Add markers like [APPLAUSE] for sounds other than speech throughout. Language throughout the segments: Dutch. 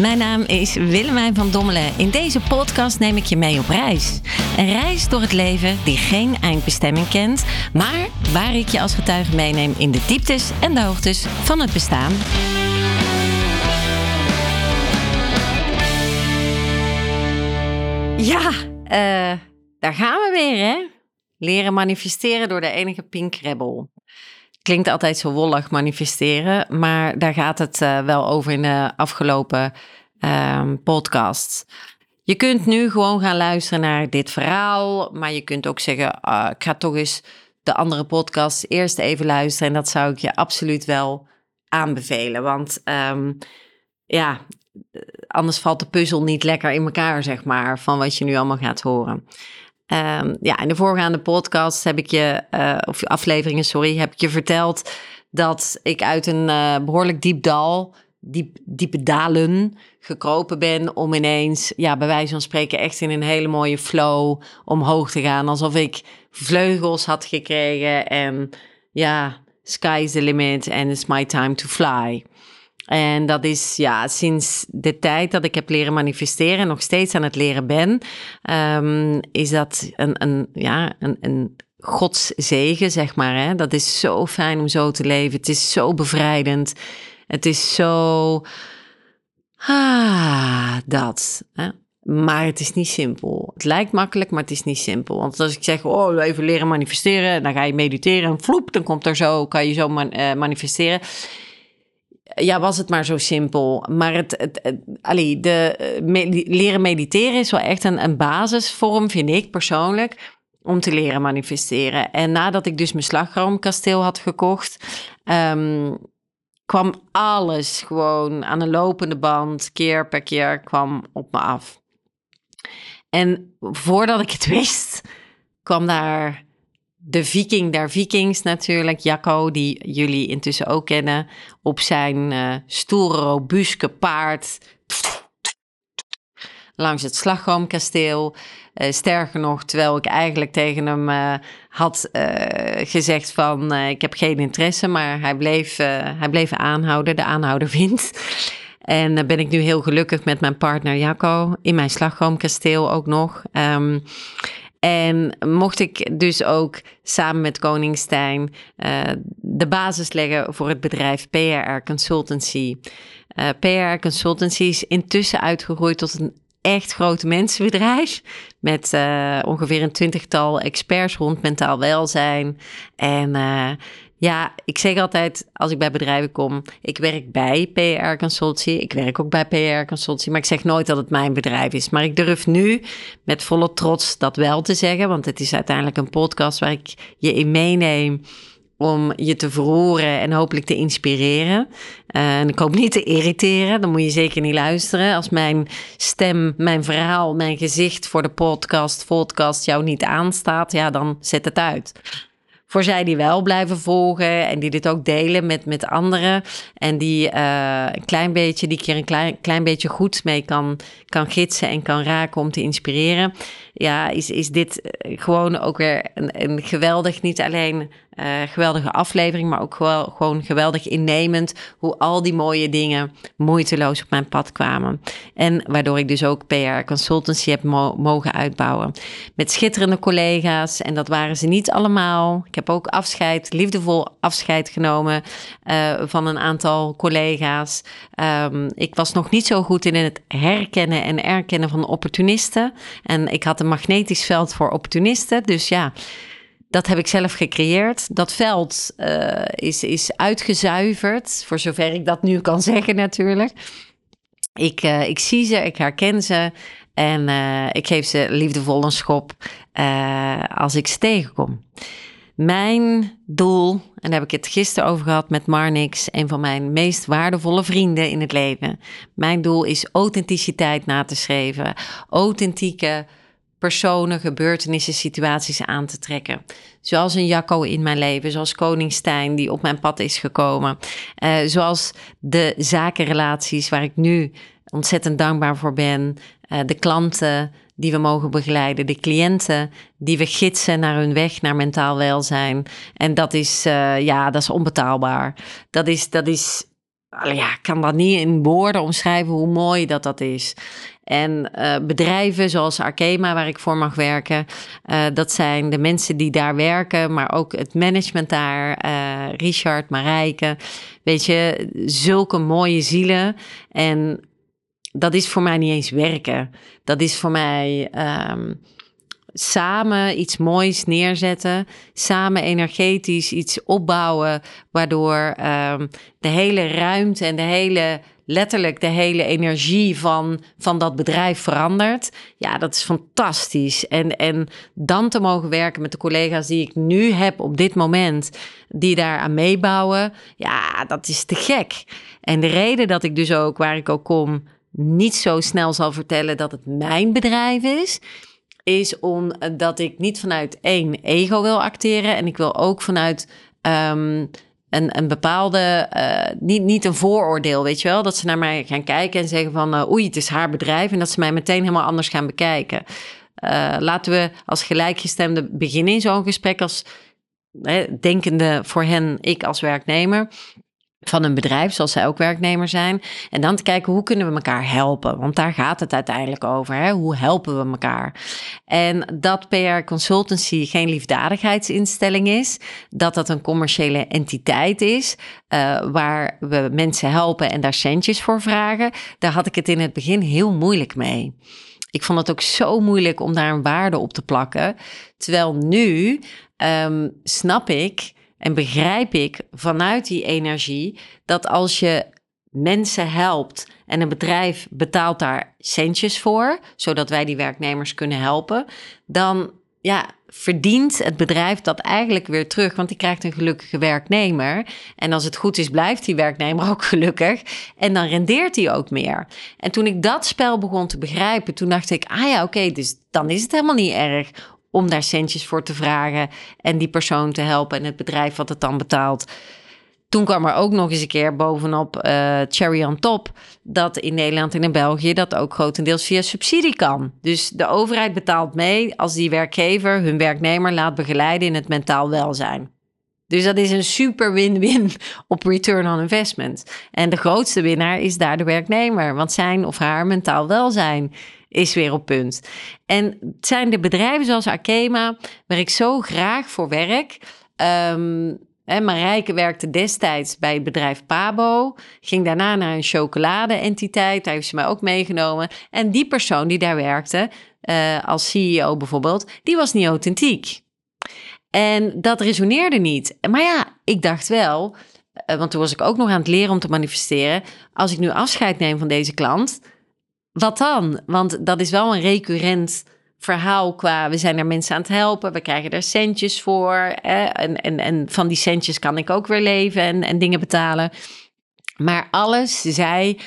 Mijn naam is Willemijn van Dommelen. In deze podcast neem ik je mee op reis. Een reis door het leven die geen eindbestemming kent, maar waar ik je als getuige meeneem in de dieptes en de hoogtes van het bestaan. Ja, uh, daar gaan we weer, hè? Leren manifesteren door de enige Pink Rebel. Klinkt altijd zo wollig manifesteren, maar daar gaat het uh, wel over in de afgelopen um, podcasts. Je kunt nu gewoon gaan luisteren naar dit verhaal, maar je kunt ook zeggen: uh, ik ga toch eens de andere podcast eerst even luisteren. En dat zou ik je absoluut wel aanbevelen, want um, ja, anders valt de puzzel niet lekker in elkaar, zeg maar, van wat je nu allemaal gaat horen. Um, ja, in de voorgaande podcast heb ik je, uh, of afleveringen, sorry, heb ik je verteld dat ik uit een uh, behoorlijk diep dal, diep, diepe dalen gekropen ben om ineens, ja, bij wijze van spreken, echt in een hele mooie flow omhoog te gaan. Alsof ik vleugels had gekregen en ja, sky's the limit and it's my time to fly. En dat is ja, sinds de tijd dat ik heb leren manifesteren en nog steeds aan het leren ben, um, is dat een, een, ja, een, een godszegen, zeg maar. Hè? Dat is zo fijn om zo te leven. Het is zo bevrijdend. Het is zo. Ah, dat. Hè? Maar het is niet simpel. Het lijkt makkelijk, maar het is niet simpel. Want als ik zeg, oh, even leren manifesteren, dan ga je mediteren en vloep, dan komt er zo, kan je zo man, uh, manifesteren ja, was het maar zo simpel. Maar het, het, het de, eh, leren mediteren is wel echt een, een basisvorm, vind ik persoonlijk, om te leren manifesteren. En nadat ik dus mijn slagroomkasteel had gekocht, um, kwam alles gewoon aan een lopende band, keer per keer, kwam op me af. En voordat ik het [LAUGHS] wist, kwam daar de viking der vikings natuurlijk, Jacco, die jullie intussen ook kennen, op zijn uh, stoere, robuuske paard langs het slagroomkasteel. Uh, sterker nog, terwijl ik eigenlijk tegen hem uh, had gezegd van ik heb geen interesse, maar hij bleef, hij bleef aanhouden, de aanhouder vindt. En dan ben ik nu heel gelukkig met mijn partner Jacco in mijn slagroomkasteel ook nog. Um, en mocht ik dus ook samen met Koningstijn uh, de basis leggen voor het bedrijf PRR Consultancy. Eh, PRR Consultancy is intussen uitgegroeid tot een echt groot mensenbedrijf. Met uh, ongeveer een twintigtal experts rond mentaal welzijn. En ja, ik zeg altijd als ik bij bedrijven kom, ik werk bij PR Consultancy. Ik werk ook bij PR Consultancy, maar ik zeg nooit dat het mijn bedrijf is. Maar ik durf nu met volle trots dat wel te zeggen, want het is uiteindelijk een podcast waar ik je in meeneem om je te verroeren en hopelijk te inspireren. Uh, en ik hoop niet te irriteren, dan moet je zeker niet luisteren. Als mijn stem, mijn verhaal, mijn gezicht voor de podcast, podcast jou niet aanstaat, ja, dan zet het uit voor zij die wel blijven volgen en die dit ook delen met, met anderen. En die uh, een klein beetje, die keer een klein, klein beetje goed mee kan, kan gidsen en kan raken om te inspireren. Ja, is, is dit eh, gewoon ook weer een, een geweldig, niet alleen uh, geweldige aflevering, maar ook wel, gewoon geweldig innemend hoe al die mooie dingen moeiteloos op mijn pad kwamen. En waardoor ik dus ook PR consultancy heb mogen uitbouwen. Met schitterende collega's en dat waren ze niet allemaal. Ik heb ook afscheid, liefdevol afscheid genomen uh, van een aantal collega's. Um, ik was nog niet zo goed in het herkennen en erkennen van opportunisten. En ik had een magnetisch veld voor opportunisten. Dus ja, dat heb ik zelf gecreëerd. Dat veld uh, is, is uitgezuiverd, voor zover ik dat nu kan [LAUGHS] zeggen natuurlijk. Ik, uh, ik zie ze, ik herken ze en uh, ik geef ze liefdevol een schop als ik ze tegenkom. Mijn doel, en daar heb ik het gisteren over gehad met Marnix, een van mijn meest waardevolle vrienden in het leven. Mijn doel is authenticiteit na te schrijven, authentieke personen, gebeurtenissen, situaties aan te trekken. Zoals een Jacco in mijn leven, zoals Koningstijn die op mijn pad is gekomen. Uh, zoals de zakenrelaties waar ik nu ontzettend dankbaar voor ben. Uh, de klanten die we mogen begeleiden, de cliënten die we gidsen naar hun weg naar mentaal welzijn. En dat is, uh, ja, dat is onbetaalbaar. Dat is, dat is ja, ik kan dat niet in woorden omschrijven hoe mooi dat dat is. En uh, bedrijven zoals Arkema, waar ik voor mag werken, uh, dat zijn de mensen die daar werken, maar ook het management daar, uh, Richard, Marijke. Weet je, zulke mooie zielen. En dat is voor mij niet eens werken. Dat is voor mij um, samen iets moois neerzetten, samen energetisch iets opbouwen, waardoor um, de hele ruimte en de hele letterlijk de hele energie van, van dat bedrijf verandert. Ja, dat is fantastisch. En, en dan te mogen werken met de collega's die ik nu heb op dit moment, die daar aan meebouwen. Ja, dat is te gek. En de reden dat ik dus ook, waar ik ook kom, niet zo snel zal vertellen dat het mijn bedrijf is, is omdat ik niet vanuit één ego wil acteren en ik wil ook vanuit um, een, een bepaalde, uh, niet, niet een vooroordeel, weet je wel, dat ze naar mij gaan kijken en zeggen van uh, oei, het is haar bedrijf en dat ze mij meteen helemaal anders gaan bekijken. Uh, laten we als gelijkgestemde beginnen in zo'n gesprek als denkende voor hen, ik als werknemer van een bedrijf, zoals zij ook werknemer zijn. En dan te kijken hoe kunnen we elkaar helpen. Want daar gaat het uiteindelijk over. Hè? Hoe helpen we elkaar? En dat PR Consultancy geen liefdadigheidsinstelling is. Dat dat een commerciële entiteit is. Uh, waar we mensen helpen en daar centjes voor vragen. Daar had ik het in het begin heel moeilijk mee. Ik vond het ook zo moeilijk om daar een waarde op te plakken. Terwijl nu um, snap ik en begrijp ik vanuit die energie dat als je mensen helpt en een bedrijf betaalt daar centjes voor, zodat wij die werknemers kunnen helpen, dan ja, verdient het bedrijf dat eigenlijk weer terug, want die krijgt een gelukkige werknemer. En als het goed is, blijft die werknemer [LAUGHS] ook gelukkig. En dan rendeert hij ook meer. En toen ik dat spel begon te begrijpen, toen dacht ik, ah ja, oké, dus dan is het helemaal niet erg om daar centjes voor te vragen en die persoon te helpen en het bedrijf wat het dan betaalt. Toen kwam er ook nog eens een keer bovenop uh, cherry on top dat in Nederland en in België dat ook grotendeels via subsidie kan. Dus de overheid betaalt mee als die werkgever hun werknemer laat begeleiden in het mentaal welzijn. Dus dat is een super win-win [LAUGHS] op return on investment. En de grootste winnaar is daar de werknemer, want zijn of haar mentaal welzijn is weer op punt. En het zijn de bedrijven zoals Arkema, waar ik zo graag voor werk. Um, Marijke werkte destijds bij het bedrijf Pabo. Ging daarna naar een chocolade-entiteit. Daar heeft ze mij ook meegenomen. En die persoon die daar werkte, uh, als CEO bijvoorbeeld, die was niet authentiek. En dat resoneerde niet. Maar ja, ik dacht wel, uh, want toen was ik ook nog aan het leren om te manifesteren. Als ik nu afscheid neem van deze klant, wat dan? Want dat is wel een recurrent verhaal qua we zijn er mensen aan het helpen, we krijgen er centjes voor. Hè? En, en, en van die centjes kan ik ook weer leven en, en dingen betalen. Maar alles zei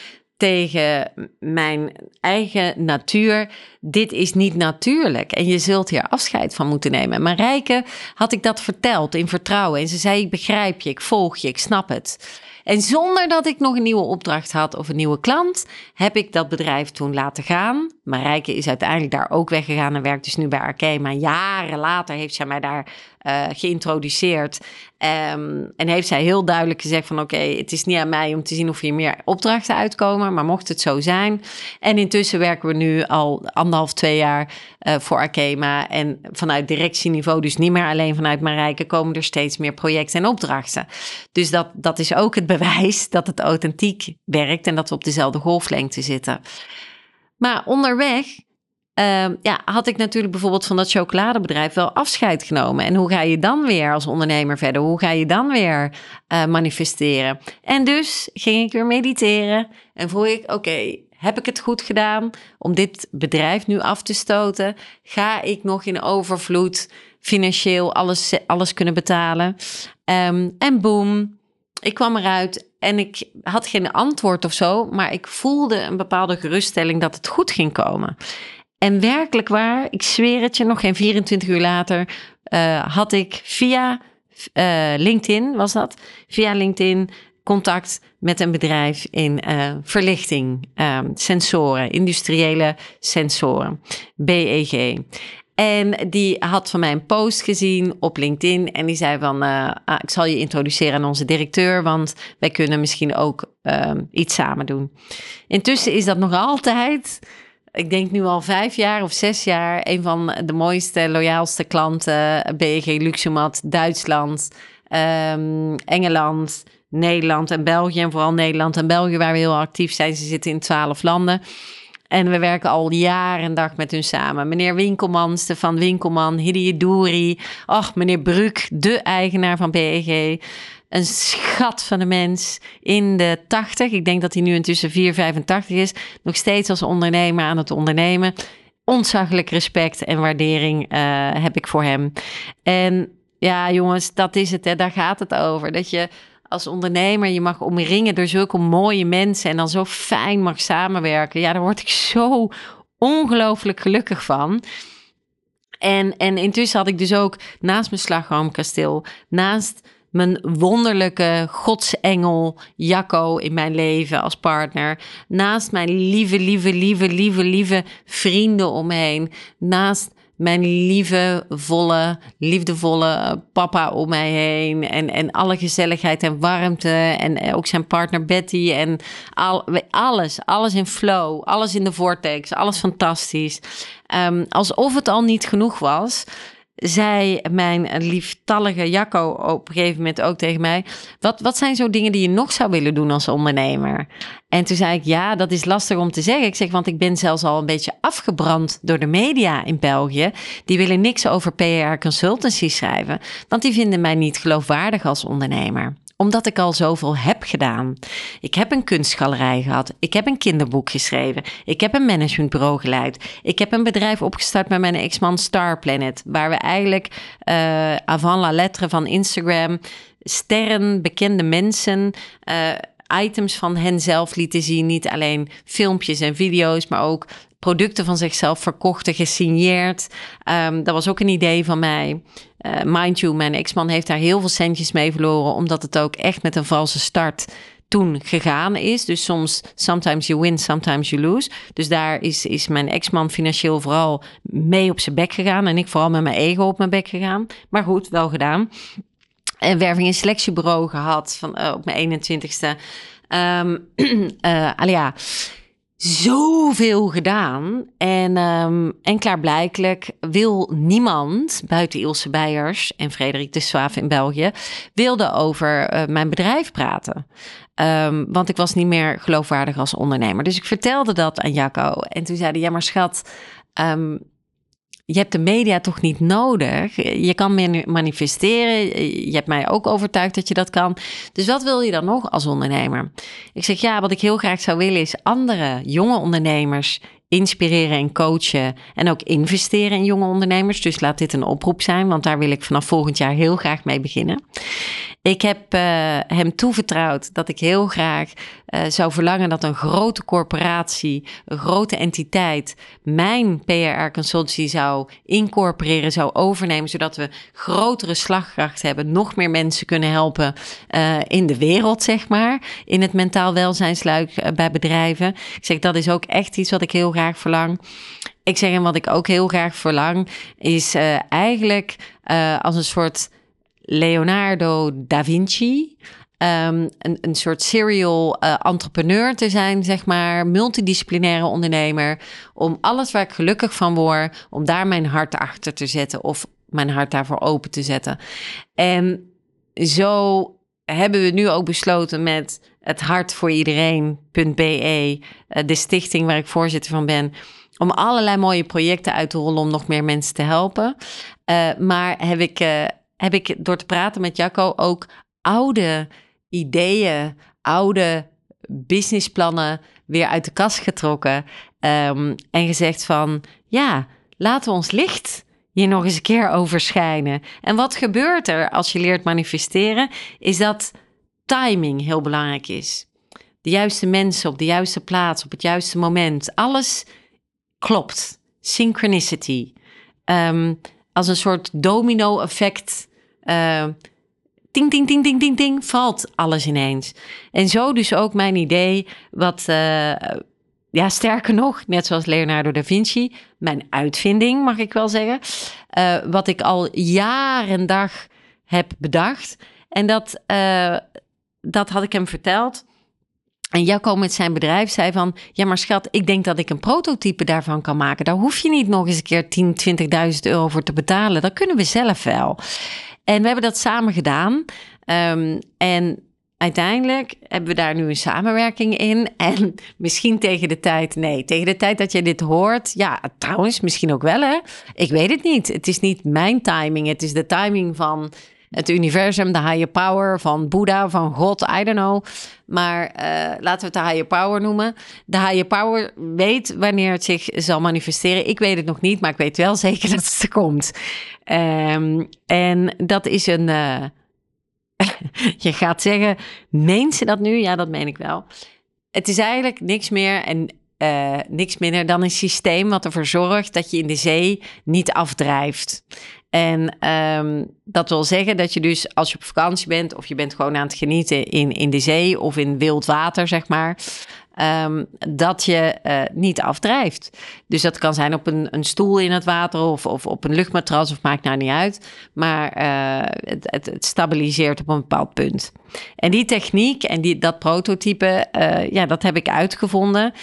tegen mijn eigen natuur: dit is niet natuurlijk en je zult hier afscheid van moeten nemen. Maar Rijke had ik dat verteld in vertrouwen en ze zei: ik begrijp je, ik volg je, ik snap het. En zonder dat ik nog een nieuwe opdracht had of een nieuwe klant, heb ik dat bedrijf toen laten gaan. Marijke is uiteindelijk daar ook weggegaan en werkt dus nu bij Arkema. Jaren later heeft zij mij daar uh, geïntroduceerd. Um, en heeft zij heel duidelijk gezegd van oké, het is niet aan mij om te zien of hier meer opdrachten uitkomen. Maar mocht het zo zijn. En intussen werken we nu al anderhalf, twee jaar uh, voor Arkema. En vanuit directieniveau, dus niet meer alleen vanuit Marijke, komen er steeds meer projecten en opdrachten. Dus dat, dat is ook het bewijs dat het authentiek werkt en dat we op dezelfde golflengte zitten. Maar onderweg uh, ja, had ik natuurlijk bijvoorbeeld van dat chocoladebedrijf wel afscheid genomen. En hoe ga je dan weer als ondernemer verder? Hoe ga je dan weer uh, manifesteren? En dus ging ik weer mediteren en vroeg ik: oké, heb ik het goed gedaan om dit bedrijf nu af te stoten? Ga ik nog in overvloed financieel alles, alles kunnen betalen? Um, en boom, ik kwam eruit en ik had geen antwoord of zo, maar ik voelde een bepaalde geruststelling dat het goed ging komen. En werkelijk waar, ik zweer het je, nog geen 24 uur later uh, had ik via uh, LinkedIn, was dat? Via LinkedIn contact met een bedrijf in uh, verlichting, sensoren, industriële sensoren, BEG. En die had van mij een post gezien op LinkedIn. En die zei van, uh, ik zal je introduceren aan onze directeur, want wij kunnen misschien ook uh, iets samen doen. Intussen is dat nog altijd, ik denk nu al vijf jaar of zes jaar, een van de mooiste, loyaalste klanten. BEG Luxemat, Duitsland, um, Engeland, Nederland en België. En vooral Nederland en België, waar we heel actief zijn. Ze zitten in twaalf landen. En we werken al jaren en dag met hun samen. Meneer Winkelman, Stefan Winkelman, Hidde Douri. Ach, meneer Bruk, de eigenaar van BEG. Een schat van een mens in de 80. Ik denk dat hij nu intussen 4,85 is. Nog steeds als ondernemer aan het ondernemen. Ontzaglijk respect en waardering uh, heb ik voor hem. En ja, jongens, dat is het. Hè. Daar gaat het over. Dat je als ondernemer je mag omringen door zulke mooie mensen en dan zo fijn mag samenwerken. Ja, daar word ik zo ongelooflijk gelukkig van. En, en intussen had ik dus ook naast mijn slagroomkasteel, naast mijn wonderlijke godsengel Jacco in mijn leven als partner. Naast mijn lieve, lieve, lieve, lieve, lieve vrienden omheen. Naast mijn lieve, volle, liefdevolle papa om mij heen. En, en alle gezelligheid en warmte. En ook zijn partner Betty. En al, alles, alles in flow. Alles in de vortex. Alles fantastisch. Um, alsof het al niet genoeg was zei mijn lieftallige Jacco op een gegeven moment ook tegen mij: wat, wat zijn zo dingen die je nog zou willen doen als ondernemer? En toen zei ik: Ja, dat is lastig om te zeggen. Ik zeg: Want ik ben zelfs al een beetje afgebrand door de media in België. Die willen niks over PR consultancy schrijven, want die vinden mij niet geloofwaardig als ondernemer omdat ik al zoveel heb gedaan. Ik heb een kunstgalerij gehad. Ik heb een kinderboek geschreven. Ik heb een managementbureau geleid. Ik heb een bedrijf opgestart met mijn ex-man Star Planet. Waar we eigenlijk uh, avant la lettre van Instagram sterren, bekende mensen. Uh, items van hen zelf lieten zien. Niet alleen filmpjes en video's, maar ook producten van zichzelf verkochten, gesigneerd. Um, dat was ook een idee van mij. Uh, mind you, mijn ex-man heeft daar heel veel centjes mee verloren, omdat het ook echt met een valse start toen gegaan is. Dus soms, sometimes you win, sometimes you lose. Dus daar is, is mijn ex-man financieel vooral mee op zijn bek gegaan. En ik vooral met mijn ego op mijn bek gegaan. Maar goed, wel gedaan. En werving- en selectiebureau gehad van, uh, op mijn 21ste. Um, ja zoveel gedaan. En, um, en klaarblijkelijk wil niemand, buiten Ilse Beijers en Frederik de Swaaf in België, wilde over uh, mijn bedrijf praten. Um, want ik was niet meer geloofwaardig als ondernemer. Dus ik vertelde dat aan Jacco. En toen zei hij, ja maar schat, um, je hebt de media toch niet nodig. Je kan manifesteren. Je hebt mij ook overtuigd dat je dat kan. Dus wat wil je dan nog als ondernemer? Ik zeg ja, wat ik heel graag zou willen is andere jonge ondernemers inspireren en coachen en ook investeren in jonge ondernemers. Dus laat dit een oproep zijn, want daar wil ik vanaf volgend jaar heel graag mee beginnen. Ik heb uh, hem toevertrouwd dat ik heel graag uh, zou verlangen dat een grote corporatie, een grote entiteit, mijn PR consultancy zou incorporeren, zou overnemen, zodat we grotere slagkracht hebben, nog meer mensen kunnen helpen uh, in de wereld, zeg maar, in het mentaal welzijnsluik bij bedrijven. Ik zeg, dat is ook echt iets wat ik heel graag verlang. Ik zeg, en wat ik ook heel graag verlang, is eigenlijk als een soort Leonardo da Vinci. Um, een, een soort serial uh, entrepreneur te zijn, zeg maar, multidisciplinaire ondernemer. Om alles waar ik gelukkig van word, om daar mijn hart achter te zetten of mijn hart daarvoor open te zetten. En zo hebben we nu ook besloten met het hart voor iedereen.be, uh, de stichting waar ik voorzitter van ben, om allerlei mooie projecten uit te rollen om nog meer mensen te helpen. Uh, maar heb ik heb ik door te praten met Jacco ook oude ideeën, oude businessplannen weer uit de kast getrokken. Um, en gezegd van ja, laten we ons licht hier nog eens een keer overschijnen. En wat gebeurt er als je leert manifesteren? Is dat timing heel belangrijk is. De juiste mensen op de juiste plaats, op het juiste moment. Alles klopt. Synchronicity. Um, als een soort domino-effect uh, ting, ting, ting, ting, ting, ting, valt alles ineens. En zo dus ook mijn idee, wat, uh, ja, sterker nog, net zoals Leonardo da Vinci, mijn uitvinding mag ik wel zeggen. Uh, wat ik al jaren dag heb bedacht. En dat, uh, dat had ik hem verteld. En Jacco met zijn bedrijf zei van... ja, maar schat, ik denk dat ik een prototype daarvan kan maken. Daar hoef je niet nog eens een keer 10, 20.000 euro voor te betalen. Dat kunnen we zelf wel. En we hebben dat samen gedaan. Um, en uiteindelijk hebben we daar nu een samenwerking in. [LAUGHS] En misschien tegen de tijd, nee, tegen de tijd dat je dit hoort, ja, trouwens, misschien ook wel hè. Ik weet het niet. Het is niet mijn timing. Het is de timing van het universum, de higher power, van Boeddha, van God, I don't know. Maar uh, laten we het de higher power noemen. De higher power weet wanneer het zich zal manifesteren. Ik weet het nog niet, maar ik weet wel zeker [LAUGHS] dat het er komt. Um, en dat is een. Uh, [LAUGHS] je gaat zeggen, meent ze dat nu? Ja, dat meen ik wel. Het is eigenlijk niks meer en uh, niks minder dan een systeem wat ervoor zorgt dat je in de zee niet afdrijft. En um, dat wil zeggen dat je dus als je op vakantie bent of je bent gewoon aan het genieten in, in de zee of in wild water, zeg maar, um, dat je uh, niet afdrijft. Dus dat kan zijn op een, een stoel in het water of, of op een luchtmatras of maakt nou niet uit. Maar uh, het, het, stabiliseert op een bepaald punt. En die techniek en die, dat prototype, ja, dat heb ik uitgevonden.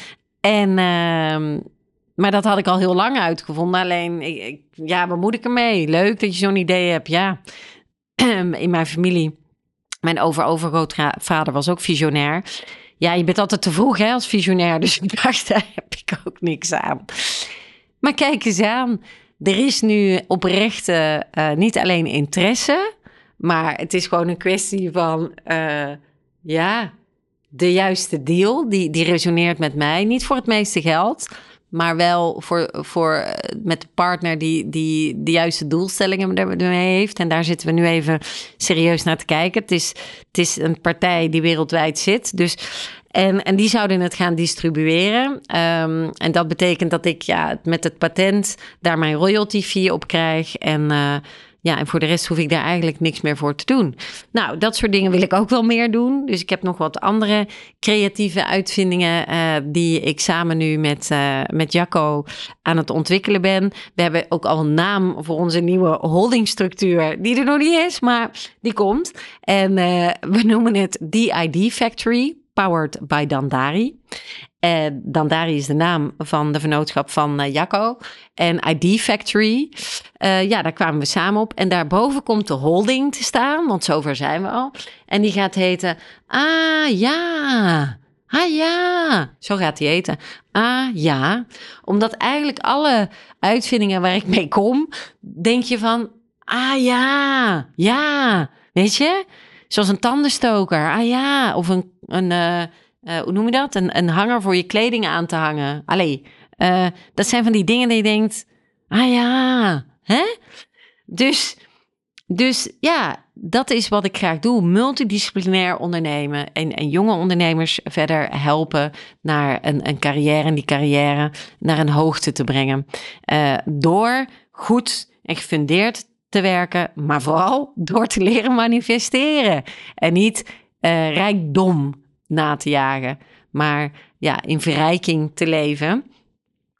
En maar dat had ik al heel lang uitgevonden. Alleen, ik, ja, wat moet ik ermee? Leuk dat je zo'n idee hebt. Ja, [CLEARS THROAT] in mijn familie. Mijn over-overgrootvader was ook visionair. Ja, je bent altijd te vroeg hè, als visionair. [LAUGHS] Dus ik dacht, daar heb ik ook niks aan. Maar kijk eens aan. Er is nu oprecht uh, niet alleen interesse. Maar het is gewoon een kwestie van... Uh, ja, de juiste deal. Die, die resoneert met mij. Niet voor het meeste geld maar wel voor, voor eh, met de partner die, die de juiste doelstellingen ermee heeft. En daar zitten we nu even serieus naar te kijken. Het is, het is een partij die wereldwijd zit. Dus, en, en die zouden het gaan distribueren. Um, en dat betekent dat ik ja, met het patent daar mijn royalty fee op krijg. En uh, ja, en voor de rest hoef ik daar eigenlijk niks meer voor te doen. Nou, dat soort dingen wil ik ook wel meer doen. Dus ik heb nog wat andere creatieve uitvindingen uh, die ik samen nu met, uh, met Jacco aan het ontwikkelen ben. We hebben ook al een naam voor onze nieuwe holdingstructuur, die er nog niet is, maar die komt. En uh, we noemen het DID Factory, powered by Dandari. Uh, Dandari is de naam van de vennootschap van uh, Jacco. En ID Factory, uh, ja, daar kwamen we samen op. En daarboven komt de holding te staan, want zover zijn we al. En die gaat heten, ah ja, ah ja, zo gaat die heten. Ah ja, omdat eigenlijk alle uitvindingen waar ik mee kom, denk je van, ah ja, ja, weet je? Zoals een tandenstoker, ah ja, of een... een hoe noem je dat? Een, een hanger voor je kleding aan te hangen. Allee, uh, dat zijn van die dingen die je denkt, ah ja, hè? Dus, dus ja, dat is wat ik graag doe. Multidisciplinair ondernemen en, en jonge ondernemers verder helpen naar een, een carrière en die carrière naar een hoogte te brengen. Uh, door goed en gefundeerd te werken, maar vooral door te leren manifesteren. En niet uh, rijkdom na te jagen, maar ja, in verrijking te leven.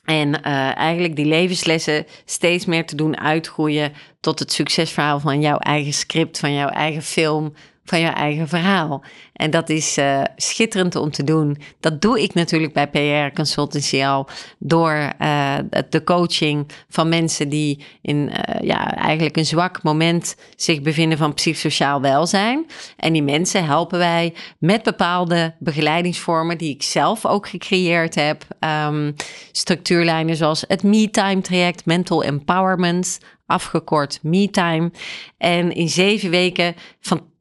En uh, eigenlijk die levenslessen steeds meer te doen uitgroeien tot het succesverhaal van jouw eigen script, van jouw eigen film, van je eigen verhaal. En dat is uh, schitterend om te doen. Dat doe ik natuurlijk bij PR Consultancy al door uh, de coaching van mensen die in uh, ja, eigenlijk een zwak moment zich bevinden van psychosociaal welzijn. En die mensen helpen wij met bepaalde begeleidingsvormen die ik zelf ook gecreëerd heb. Um, structuurlijnen zoals het Me-Time traject, Mental Empowerment, afgekort MeTime. En in zeven weken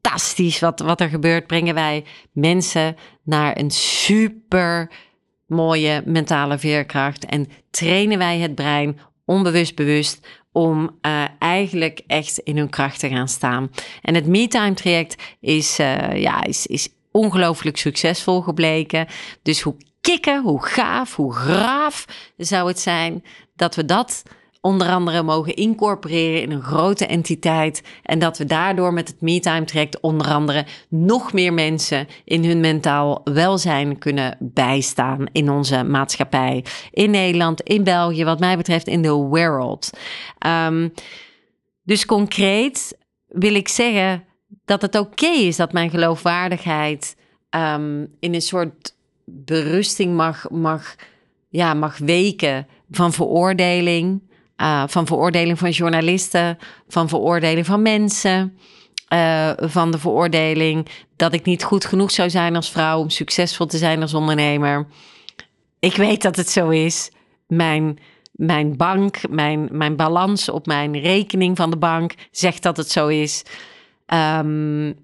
fantastisch wat, wat er gebeurt, brengen wij mensen naar een super mooie mentale veerkracht. En trainen wij het brein onbewust bewust om uh, eigenlijk echt in hun kracht te gaan staan. En het MeTime traject is, uh, ja, is, is ongelooflijk succesvol gebleken. Dus hoe kicken, hoe gaaf, hoe graaf zou het zijn dat we dat onder andere mogen incorporeren in een grote entiteit. En dat we daardoor met het MeTime traject onder andere nog meer mensen in hun mentaal welzijn kunnen bijstaan in onze maatschappij. In Nederland, in België, wat mij betreft in de world. Ehm, dus concreet wil ik zeggen dat het oké is dat mijn geloofwaardigheid ehm, in een soort berusting mag, mag, ja, mag weken van veroordeling. Uh, van veroordeling van journalisten, van veroordeling van mensen. Uh, van de veroordeling dat ik niet goed genoeg zou zijn als vrouw om succesvol te zijn als ondernemer. Ik weet dat het zo is. Mijn, mijn bank, mijn, mijn balans op mijn rekening van de bank zegt dat het zo is. Um,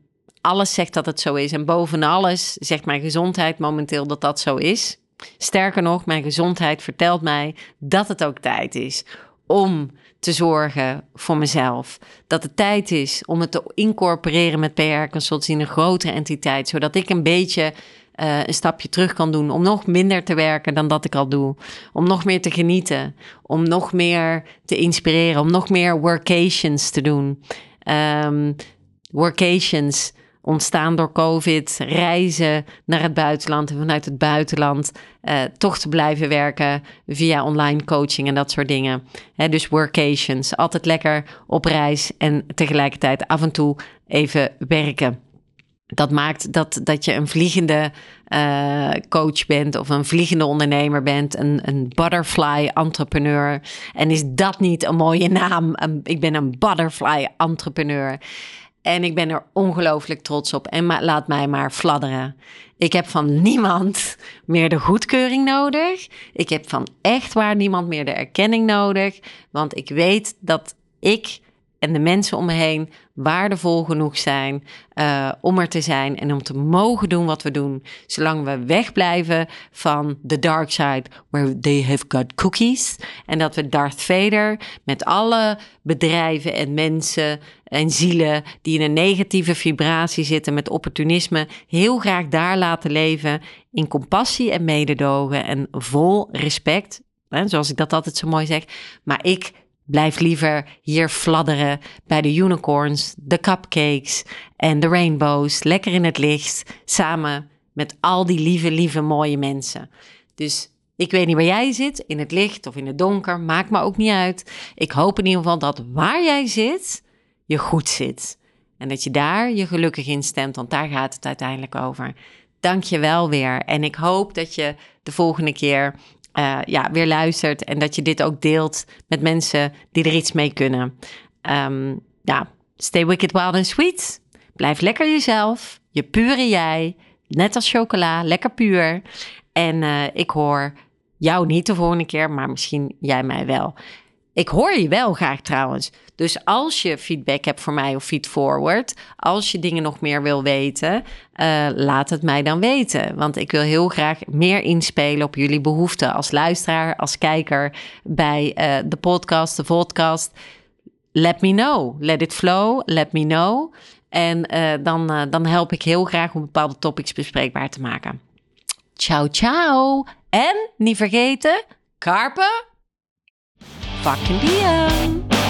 alles zegt dat het zo is. En boven alles zegt mijn gezondheid momenteel dat dat zo is. Sterker nog, mijn gezondheid vertelt mij dat het ook tijd is om te zorgen voor mezelf. Dat het tijd is om het te incorporeren met PR Consultancy in een grotere entiteit, zodat ik een beetje uh, een stapje terug kan doen. Om nog minder te werken dan dat ik al doe. Om nog meer te genieten. Om nog meer te inspireren. Om nog meer workations te doen. Um, workations ontstaan door COVID, reizen naar het buitenland en vanuit het buitenland uh, toch te blijven werken via online coaching en dat soort dingen. dus workations, altijd lekker op reis en tegelijkertijd af en toe even werken. Dat maakt dat, dat je een vliegende uh, coach bent of een vliegende ondernemer bent, een, een butterfly entrepreneur. En is dat niet een mooie naam? ik ben een butterfly entrepreneur. En ik ben er ongelooflijk trots op. En laat mij maar fladderen. Ik heb van niemand [LAUGHS] meer de goedkeuring nodig. Ik heb van echt waar niemand meer de erkenning nodig. Want ik weet dat ik en de mensen om me heen waardevol genoeg zijn uh, om er te zijn en om te mogen doen wat we doen. Zolang we wegblijven van the dark side, where they have got cookies. En dat we Darth Vader met alle bedrijven en mensen en zielen die in een negatieve vibratie zitten met opportunisme, heel graag daar laten leven in compassie en mededogen en vol respect. Hè, zoals ik dat altijd zo mooi zeg. Maar ik Blijf liever hier fladderen bij de unicorns, de cupcakes en de rainbows. Lekker in het licht, samen met al die lieve, lieve, mooie mensen. Dus ik weet niet waar jij zit, in het licht of in het donker, maakt me ook niet uit. Ik hoop in ieder geval dat waar jij zit, je goed zit. En dat je daar je gelukkig in stemt, want daar gaat het uiteindelijk over. Dank je wel weer. En ik hoop dat je de volgende keer uh, ja, weer luistert en dat je dit ook deelt met mensen die er iets mee kunnen. Um, ja, stay wicked, wild and sweet. Blijf lekker jezelf, je pure jij, net als chocola, lekker puur. En uh, ik hoor jou niet de volgende keer, maar misschien jij mij wel. Ik hoor je wel graag trouwens. Dus als je feedback hebt voor mij of feedforward, als je dingen nog meer wil weten, uh, laat het mij dan weten. Want ik wil heel graag meer inspelen op jullie behoeften als luisteraar, als kijker bij uh, de podcast, de podcast. Let me know. Let it flow. Let me know. En uh, dan, dan help ik heel graag om bepaalde topics bespreekbaar te maken. Ciao, ciao. En niet vergeten, karpen Bakken Bier!